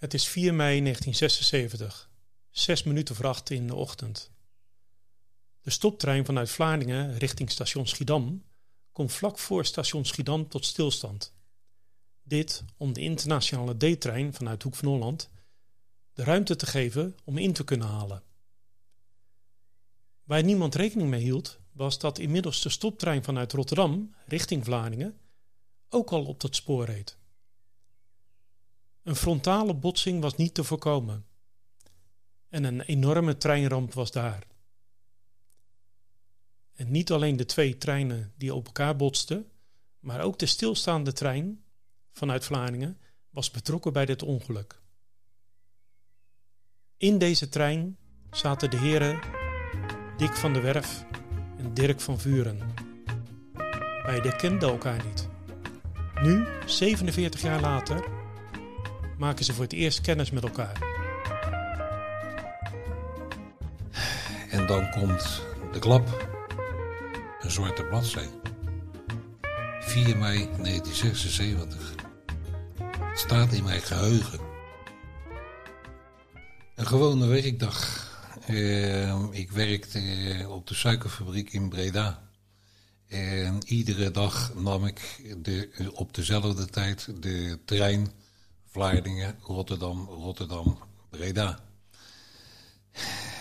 Het is 4 mei 1976, zes minuten voor in de ochtend. De stoptrein vanuit Vlaardingen richting station Schiedam komt vlak voor station Schiedam tot stilstand. Dit om de internationale D-trein vanuit Hoek van Holland de ruimte te geven om in te kunnen halen. Waar niemand rekening mee hield, was dat inmiddels de stoptrein vanuit Rotterdam richting Vlaardingen ook al op dat spoor reed. Een frontale botsing was niet te voorkomen. En een enorme treinramp was daar. En niet alleen de twee treinen die op elkaar botsten, maar ook de stilstaande trein vanuit Vlaardingen was betrokken bij dit ongeluk. In deze trein zaten de heren Dick van der Werf en Dirk van Vuren. Beiden kenden elkaar niet. Nu, 47 jaar later, maken ze voor het eerst kennis met elkaar. En dan komt de klap, een zwarte bladzij. 4 mei 1976. Het staat in mijn geheugen. Een gewone werkdag. Uh, ik werkte op de suikerfabriek in Breda. En iedere dag nam ik de, op dezelfde tijd de trein Vlaardingen, Rotterdam, Rotterdam, Breda.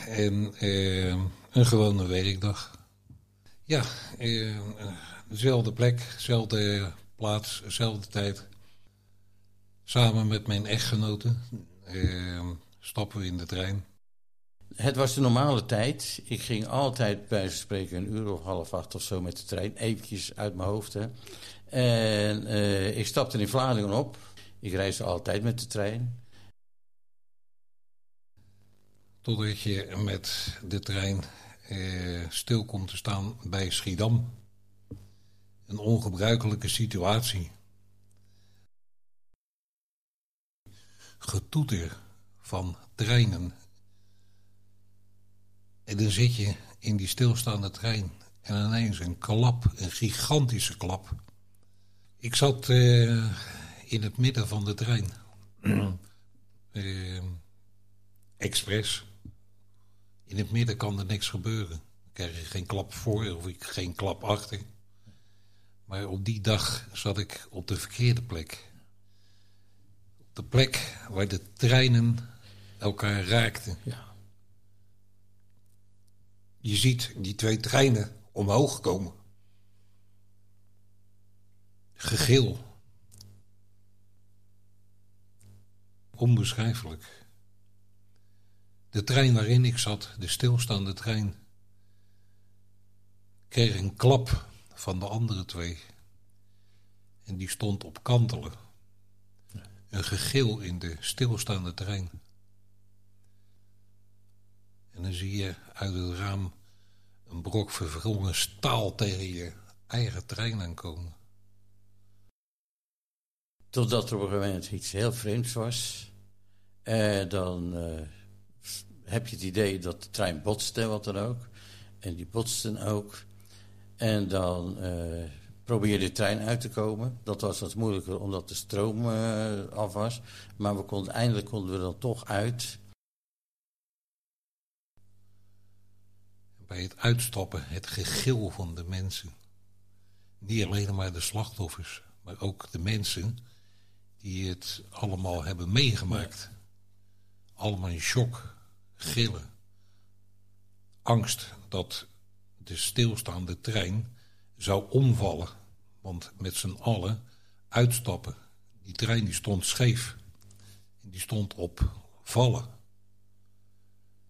En uh, een gewone werkdag. Ja, uh, dezelfde plek, dezelfde plaats, dezelfde tijd. Samen met mijn echtgenoten uh, stappen we in de trein. Het was de normale tijd. Ik ging altijd bij spreken een uur of half acht of zo met de trein. Eventjes uit mijn hoofd. Hè. En ik stapte in Vlaardingen op. Ik reisde altijd met de trein. Totdat je met de trein eh, stil komt te staan bij Schiedam. Een ongebruikelijke situatie. Getoeter van treinen. En dan zit je in die stilstaande trein. En ineens een klap, een gigantische klap. Ik zat eh, in het midden van de trein. uh, expres. In het midden kan er niks gebeuren. Dan krijg je geen klap voor of ik geen klap achter. Maar op die dag zat ik op de verkeerde plek. Op de plek waar de treinen elkaar raakten. Ja. Je ziet die twee treinen omhoog komen. Gegil. Onbeschrijfelijk. De trein waarin ik zat, de stilstaande trein, kreeg een klap van de andere twee. En die stond op kantelen. Een gegil in de stilstaande trein. En dan zie je uit het raam een brok verwrongen staal tegen je eigen trein aankomen. Totdat er op een gegeven moment iets heel vreemds was. En dan uh, heb je het idee dat de trein botste, wat dan ook. En die botsten ook. En dan uh, probeer je de trein uit te komen. Dat was wat moeilijker omdat de stroom af was. Maar we konden, eindelijk konden we dan toch uit. Bij het uitstappen, het gegil van de mensen. Niet alleen maar de slachtoffers, maar ook de mensen die het allemaal hebben meegemaakt. Allemaal in shock, gillen. Angst dat de stilstaande trein zou omvallen. Want met z'n allen uitstappen. Die trein die stond scheef. Die stond op vallen.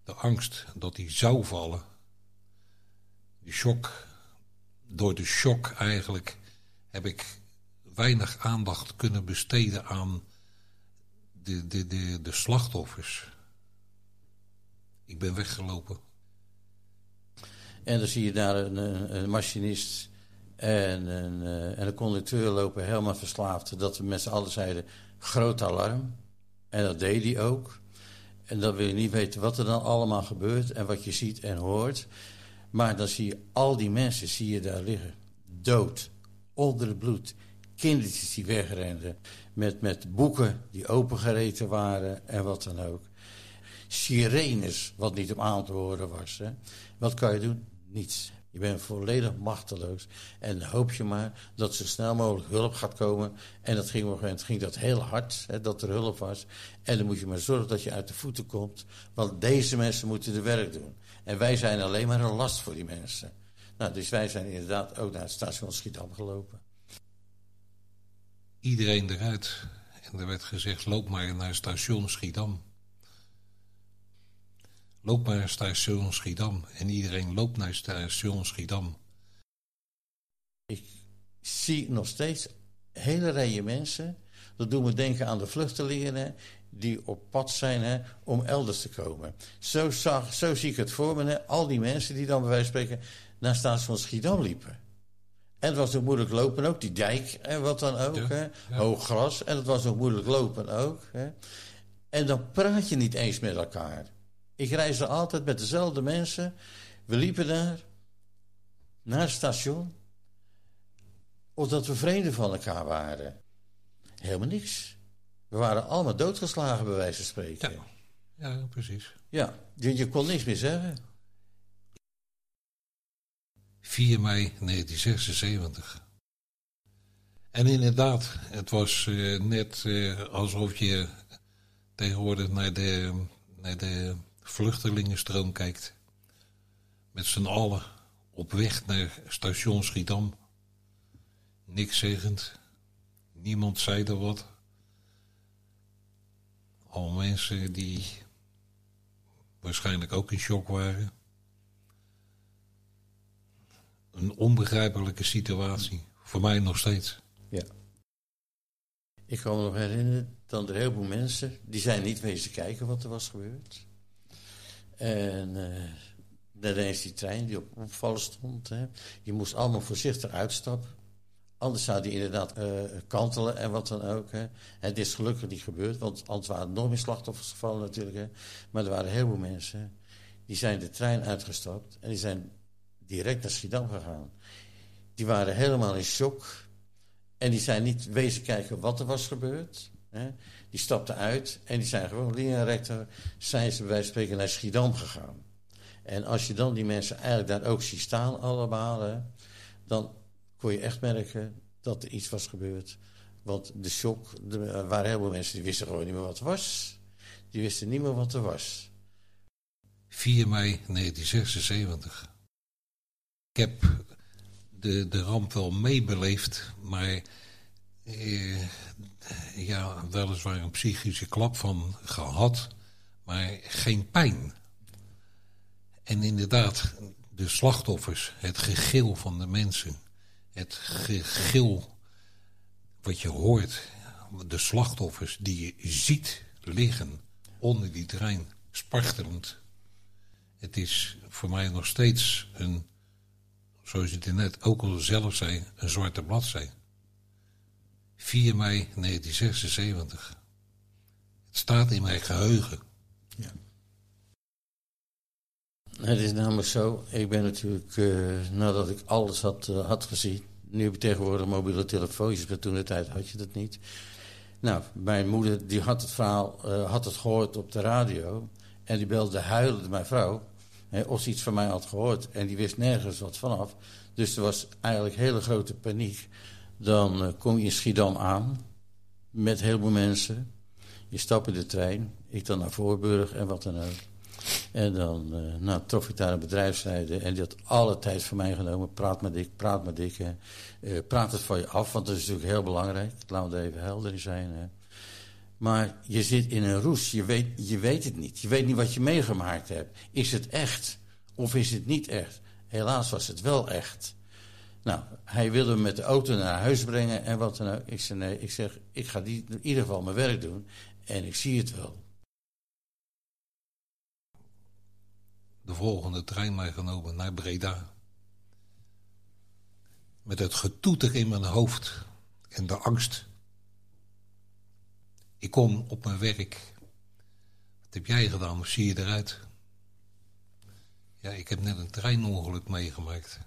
De angst dat die zou vallen. De shock. Door de shock eigenlijk heb ik weinig aandacht kunnen besteden aan de, de, de, slachtoffers. Ik ben weggelopen. En dan zie je daar een, een machinist en een, eh, en een conducteur lopen helemaal verslaafd. Dat we met z'n allen zeiden, groot alarm. En dat deed hij ook. En dan wil je niet weten wat er dan allemaal gebeurt en wat je ziet en hoort. Maar dan zie je al die mensen zie je daar liggen. Dood, onder het bloed, kindertjes die wegrenden. Met, met boeken die opengereten waren en wat dan ook. Sirenes, wat niet om aan te horen was. Hè. Wat kan je doen? Niets. Je bent volledig machteloos. En hoop je maar dat zo snel mogelijk hulp gaat komen. En dat ging op ging dat heel hard, hè, dat er hulp was. En dan moet je maar zorgen dat je uit de voeten komt. Want deze mensen moeten de werk doen. En wij zijn alleen maar een last voor die mensen. Nou, dus wij zijn inderdaad ook naar het station Schiedam gelopen. Iedereen eruit. En er werd gezegd, loop maar naar station Schiedam. Loop maar naar station Schiedam. En iedereen loopt naar station Schiedam. Ik zie nog steeds hele rijen mensen. Dat doet me denken aan de vluchtelingen die op pad zijn hè, om elders te komen. Zo, zag, zo zie ik het voor me. Al die mensen die dan bij wijze van spreken naar station Schiedam liepen. En het was ook moeilijk lopen ook, die dijk en wat dan ook. hè. Hoog gras. En het was ook moeilijk lopen ook. Hè. En dan praat je niet eens met elkaar. Ik reisde altijd met dezelfde mensen. We liepen daar naar het station. Omdat we vrienden van elkaar waren. Helemaal niks. We waren allemaal doodgeslagen, bij wijze van spreken. Ja, ja precies. Ja, je, je kon niks meer zeggen. 4 mei 1976. En inderdaad, het was uh, net uh, alsof je tegenwoordig naar de, naar de vluchtelingenstroom kijkt. Met z'n allen op weg naar station Schiedam. Niks zeggend. Niemand zei er wat. Al mensen die waarschijnlijk ook in shock waren. Een onbegrijpelijke situatie. Voor mij nog steeds. Ja. Ik kan me nog herinneren dat er heel veel mensen... die zijn niet wezen kijken wat er was gebeurd. En uh, dan is die trein die op opvallen stond. Hè. Je moest allemaal voorzichtig uitstappen. Anders zou die inderdaad uh, kantelen en wat dan ook. Hè. Het is gelukkig niet gebeurd, want anders waren er nog meer slachtoffers gevallen natuurlijk. Hè. Maar er waren heel veel mensen die zijn de trein uitgestapt en die zijn direct naar Schiedam gegaan. Die waren helemaal in shock en die zijn niet wezen kijken wat er was gebeurd. Hè. Die stapten uit en die zijn gewoon linea rector, zijn ze bij wijze van spreken naar Schiedam gegaan. En als je dan die mensen eigenlijk daar ook ziet staan allemaal, hè, dan kon je echt merken dat er iets was gebeurd. Want de shock, er waren heel veel mensen die wisten gewoon niet meer wat er was. Die wisten niet meer wat er was. 4 mei 1976. Heb de, de ramp wel meebeleefd, maar eh, ja, weliswaar een psychische klap van gehad, maar geen pijn. En inderdaad, de slachtoffers, het gegil van de mensen, het gegil wat je hoort, de slachtoffers die je ziet liggen onder die trein, spartelend. Het is voor mij nog steeds een, zoals je het net ook al zelf zei, een zwarte bladzij. 4 mei 1976. Het staat in mijn geheugen. Ja. Het is namelijk zo, ik ben natuurlijk, uh, nadat ik alles had, uh, had gezien... nu heb ik tegenwoordig mobiele telefoontjes, maar toen de tijd had je dat niet. Nou, mijn moeder die had het verhaal uh, had het gehoord op de radio... en die belde huilende mijn vrouw of ze iets van mij had gehoord... en die wist nergens wat vanaf. Dus er was eigenlijk hele grote paniek... Dan uh, kom je in Schiedam aan met heel veel mensen. Je stapt in de trein. Ik dan naar Voorburg en wat dan ook. En dan uh, nou, trof ik daar een bedrijfsleider. En die had alle tijd voor mij genomen. Praat met ik, praat met ik. Uh, praat het van je af, want dat is natuurlijk heel belangrijk. Laten we er even helder in zijn. Hè. Maar je zit in een roes. Je weet, je weet het niet. Je weet niet wat je meegemaakt hebt. Is het echt? Of is het niet echt? Helaas was het wel echt. Nou, hij wilde me met de auto naar huis brengen en wat dan ook. Ik zei nee, ik zeg, ik ga die, in ieder geval mijn werk doen en ik zie het wel. De volgende trein meegenomen naar Breda. Met het getoeter in mijn hoofd en de angst. Ik kom op mijn werk. Wat heb jij gedaan? Hoe zie je eruit? Ja, ik heb net een treinongeluk meegemaakt.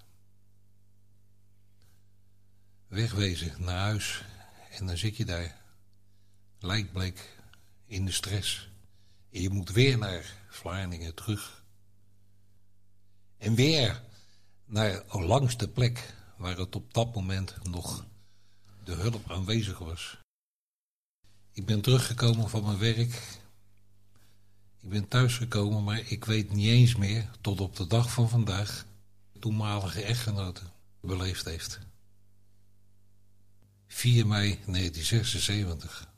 wegwezen naar huis. En dan zit je daar, lijkbleek, in de stress. En je moet weer naar Vlaardingen terug. En weer naar langs de plek waar het op dat moment nog de hulp aanwezig was. Ik ben teruggekomen van mijn werk. Ik ben thuisgekomen, maar ik weet niet eens meer tot op de dag van vandaag toenmalige echtgenote beleefd heeft. 4 mei 1976.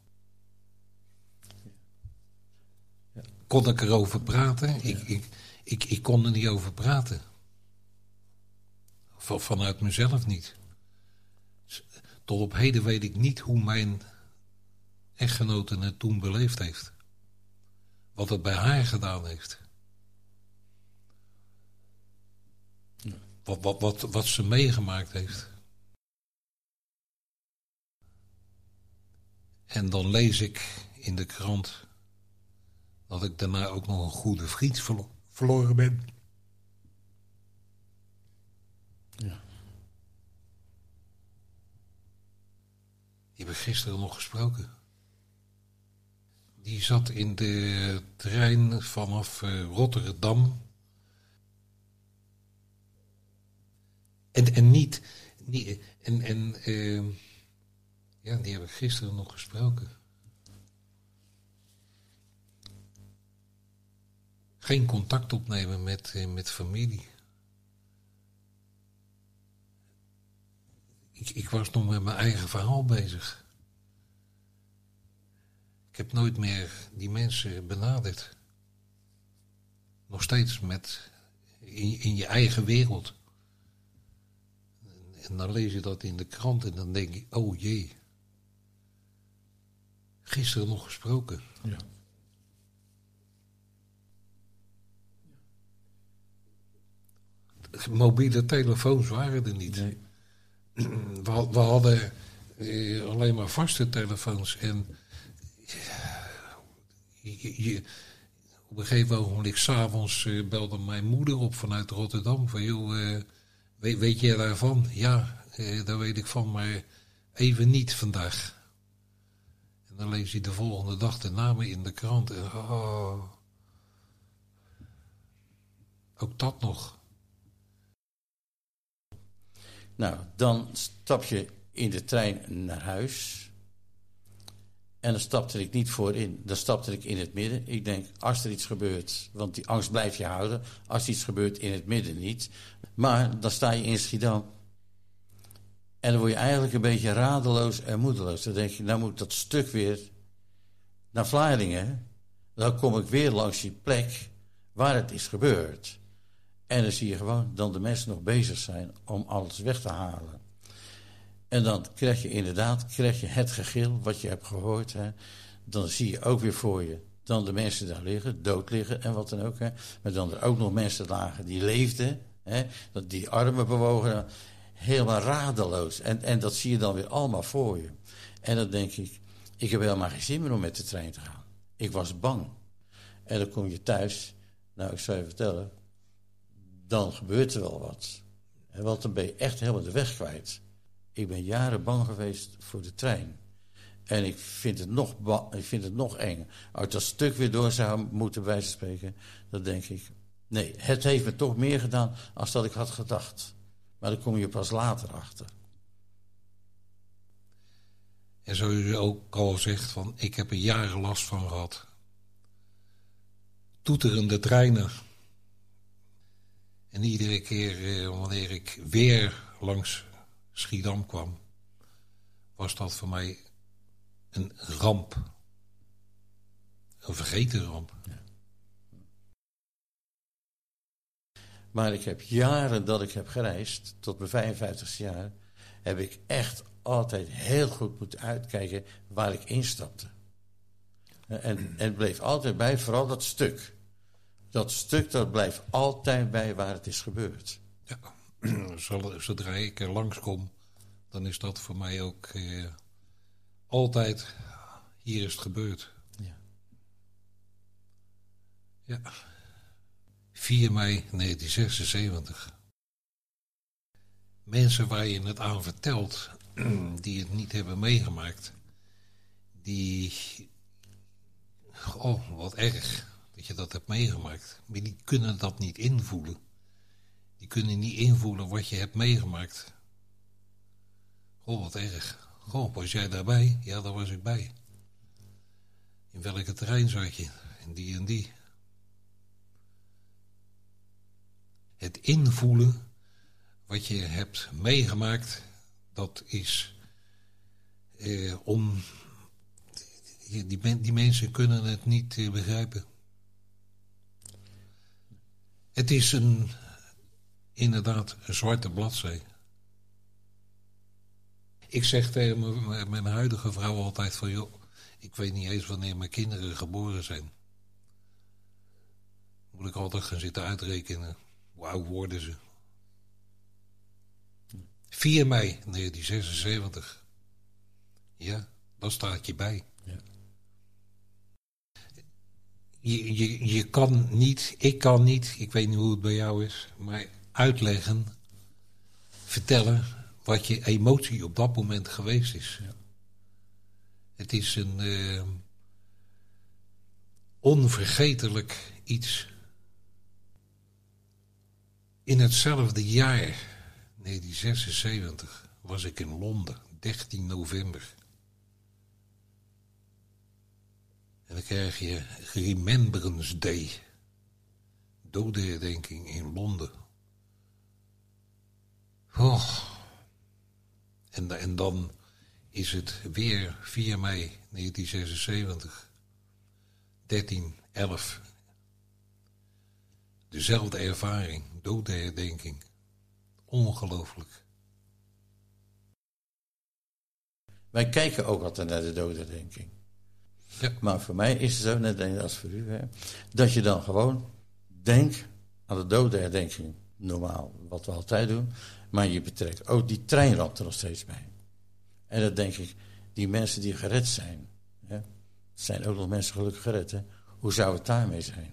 Kon ik erover praten? Ik, ik, ik, ik kon er niet over praten. Van, vanuit mezelf niet. Tot op heden weet ik niet hoe mijn echtgenote het toen beleefd heeft. Wat het bij haar gedaan heeft. Wat, wat, wat, wat ze meegemaakt heeft. En dan lees ik in de krant dat ik daarna ook nog een goede vriend verloren ben. Ja. Die heb ik gisteren nog gesproken. Die zat in de trein vanaf uh, Rotterdam. En, en niet, niet. En, en uh, ja, die heb ik gisteren nog gesproken. Geen contact opnemen met, uh, met familie. Ik, ik was nog met mijn eigen verhaal bezig. Ik heb nooit meer die mensen benaderd. Nog steeds met in, in je eigen wereld. En dan lees je dat in de krant en dan denk ik, oh jee. Gisteren nog gesproken. Ja. Mobiele telefoons waren er niet. Nee. We, we hadden eh, alleen maar vaste telefoons. En je, op een gegeven ogenblik, s'avonds, uh, belde mijn moeder op vanuit Rotterdam. Van joh, uh, weet, weet je daarvan? Ja, uh, daar weet ik van, maar even niet vandaag. En dan lees je de volgende dag de namen in de krant. En, oh, ook dat nog. Nou, dan stap je in de trein naar huis. En dan stapte ik niet voorin, dan stapte ik in het midden. Ik denk, als er iets gebeurt, want die angst blijf je houden. Als iets gebeurt, in het midden niet. Maar dan sta je in Schiedam. En dan word je eigenlijk een beetje radeloos en moedeloos. Dan denk je, nou moet dat stuk weer naar Vlaardingen. Dan kom ik weer langs die plek waar het is gebeurd. En dan zie je gewoon dat de mensen nog bezig zijn om alles weg te halen. En dan krijg je inderdaad krijg je het gegil wat je hebt gehoord. Hè. Dan zie je ook weer voor je dan de mensen daar liggen, dood liggen en wat dan ook. Hè. Maar dan er ook nog mensen lagen die leefden, hè, die armen bewogen, helemaal radeloos. En, en dat zie je dan weer allemaal voor je. En dan denk ik, ik heb helemaal geen zin meer om met de trein te gaan. Ik was bang. En dan kom je thuis, nou ik zou je vertellen, dan gebeurt er wel wat. Want dan ben je echt helemaal de weg kwijt. Ik ben jaren bang geweest voor de trein. En ik vind het nog, ik vind het nog eng. Als dat stuk weer door zou moeten wijze spreken, dan denk ik... Nee, het heeft me toch meer gedaan als dat ik had gedacht. Maar dan kom je pas later achter. En zoals u ook al zegt, van, ik heb er jaren last van gehad. Toeterende treinen. En iedere keer eh, wanneer ik weer langs Schiedam kwam, was dat voor mij een ramp. Een vergeten ramp. Ja. Maar ik heb jaren dat ik heb gereisd, tot mijn 55 jaar, heb ik echt altijd heel goed moeten uitkijken waar ik instapte. En, en het bleef altijd bij, vooral dat stuk. Dat stuk dat blijft altijd bij waar het is gebeurd. Ja. zodra ik er langskom, dan is dat voor mij ook eh, altijd, hier is het gebeurd. Ja. Ja. 4 mei 1976. Mensen waar je het aan vertelt, die het niet hebben meegemaakt, die. Oh, wat erg dat je dat hebt meegemaakt. Maar die kunnen dat niet invoelen. Die kunnen niet invoelen wat je hebt meegemaakt. Oh, wat erg. Goh, was jij daarbij? Ja, daar was ik bij. In welke terrein zat je? In die en die. Het invoelen wat je hebt meegemaakt, dat is eh, om. Die, die, mensen kunnen het niet eh, begrijpen. Het is een, inderdaad een zwarte bladzij. Ik zeg tegen mijn, huidige vrouw altijd van... joh, ik weet niet eens wanneer mijn kinderen geboren zijn. Moet ik altijd gaan zitten uitrekenen. Oud worden ze? 4 mei 1976. Ja, dan staat je bij. Ja. Je, je, je kan niet, ik kan niet, ik weet niet hoe het bij jou is, maar uitleggen, vertellen wat je emotie op dat moment geweest is. Ja. Het is een uh, onvergetelijk iets. In hetzelfde jaar, 1976, was ik in Londen, 13 november. En dan krijg je Remembrance Day. Dodenherdenking in Londen. Oh. En, en dan is het weer 4 mei 1976. 13, 11. Dezelfde ervaring, dodenherdenking. Ongelooflijk. Wij kijken ook altijd naar de dodenherdenking. Ja. Maar voor mij is het zo, net als voor u, hè, dat je dan gewoon denkt aan de dodenherdenking. Normaal, wat we altijd doen. Maar je betrekt ook die treinramp er nog steeds bij. En dan denk ik, die mensen die gered zijn, hè, zijn ook nog mensen gelukkig gered. Hoe zou het daarmee zijn?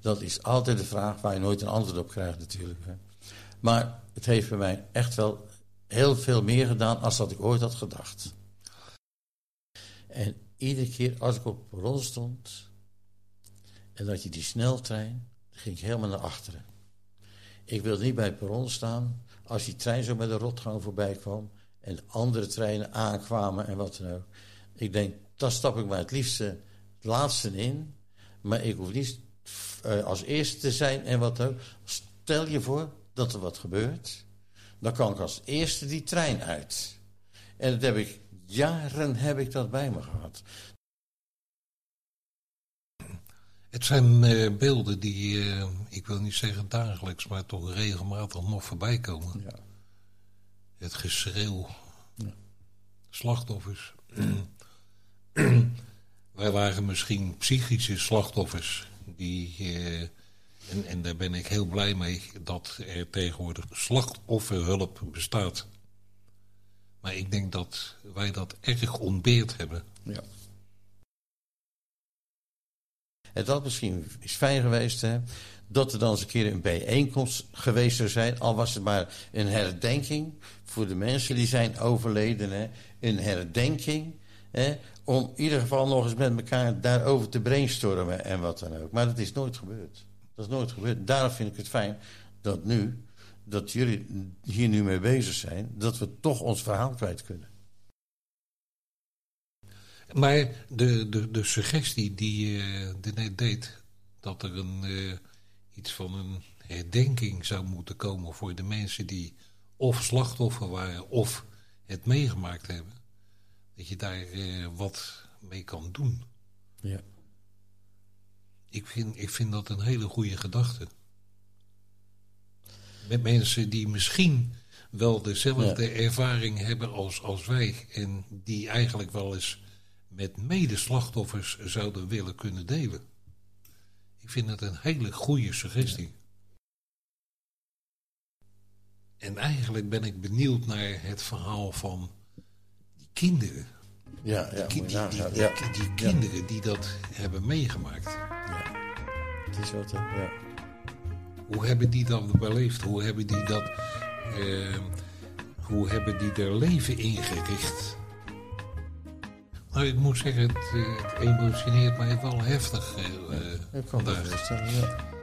Dat is altijd de vraag waar je nooit een antwoord op krijgt natuurlijk. Hè? Maar het heeft bij mij echt wel heel veel meer gedaan als dat ik ooit had gedacht. En iedere keer als ik op perron stond en dat je die sneltrein, ging ik helemaal naar achteren. Ik wilde niet bij het perron staan als die trein zo met de rotgang voorbij kwam en andere treinen aankwamen en wat dan ook. Ik denk, daar stap ik maar het liefste het laatste in. Maar ik hoef niet uh, als eerste te zijn en wat ook. Stel je voor dat er wat gebeurt. Dan kan ik als eerste die trein uit. En dat heb ik, jaren heb ik dat bij me gehad. Het zijn uh, beelden die, uh, ik wil niet zeggen dagelijks, maar toch regelmatig nog voorbij komen. Ja. Het geschreeuw. Ja. Slachtoffers. Wij waren misschien psychische slachtoffers. Die, uh, en, en daar ben ik heel blij mee dat er tegenwoordig slachtofferhulp bestaat. Maar ik denk dat wij dat erg ontbeerd hebben. Ja. Het had misschien is fijn geweest hè, dat er dan eens een keer een bijeenkomst geweest zou zijn. Al was het maar een herdenking voor de mensen die zijn overleden. Hè, een herdenking. Hè, om in ieder geval nog eens met elkaar daarover te brainstormen en wat dan ook. Maar dat is nooit gebeurd. Dat is nooit gebeurd. Daarom vind ik het fijn dat nu, dat jullie hier nu mee bezig zijn, dat we toch ons verhaal kwijt kunnen. Maar de, de, de suggestie die je uh, net deed, dat er een, uh, iets van een herdenking zou moeten komen voor de mensen die of slachtoffer waren of het meegemaakt hebben, dat je daar uh, wat mee kan doen. Ja. Ik vind, ik vind dat een hele goede gedachte. Met mensen die misschien wel dezelfde ervaring hebben als, als wij en die eigenlijk wel eens met medeslachtoffers zouden willen kunnen delen. Ik vind het een hele goede suggestie. En eigenlijk ben ik benieuwd naar het verhaal van die kinderen. Ja, ja, die, die, die, die, die kinderen die dat hebben meegemaakt. Ja, het is wat, ja. Hoe hebben die dat beleefd? Hoe hebben die dat... Uh, hoe hebben die er leven ingericht? Nou, ik moet zeggen, het, eh, het emotioneert mij wel heftig eh, vandaag.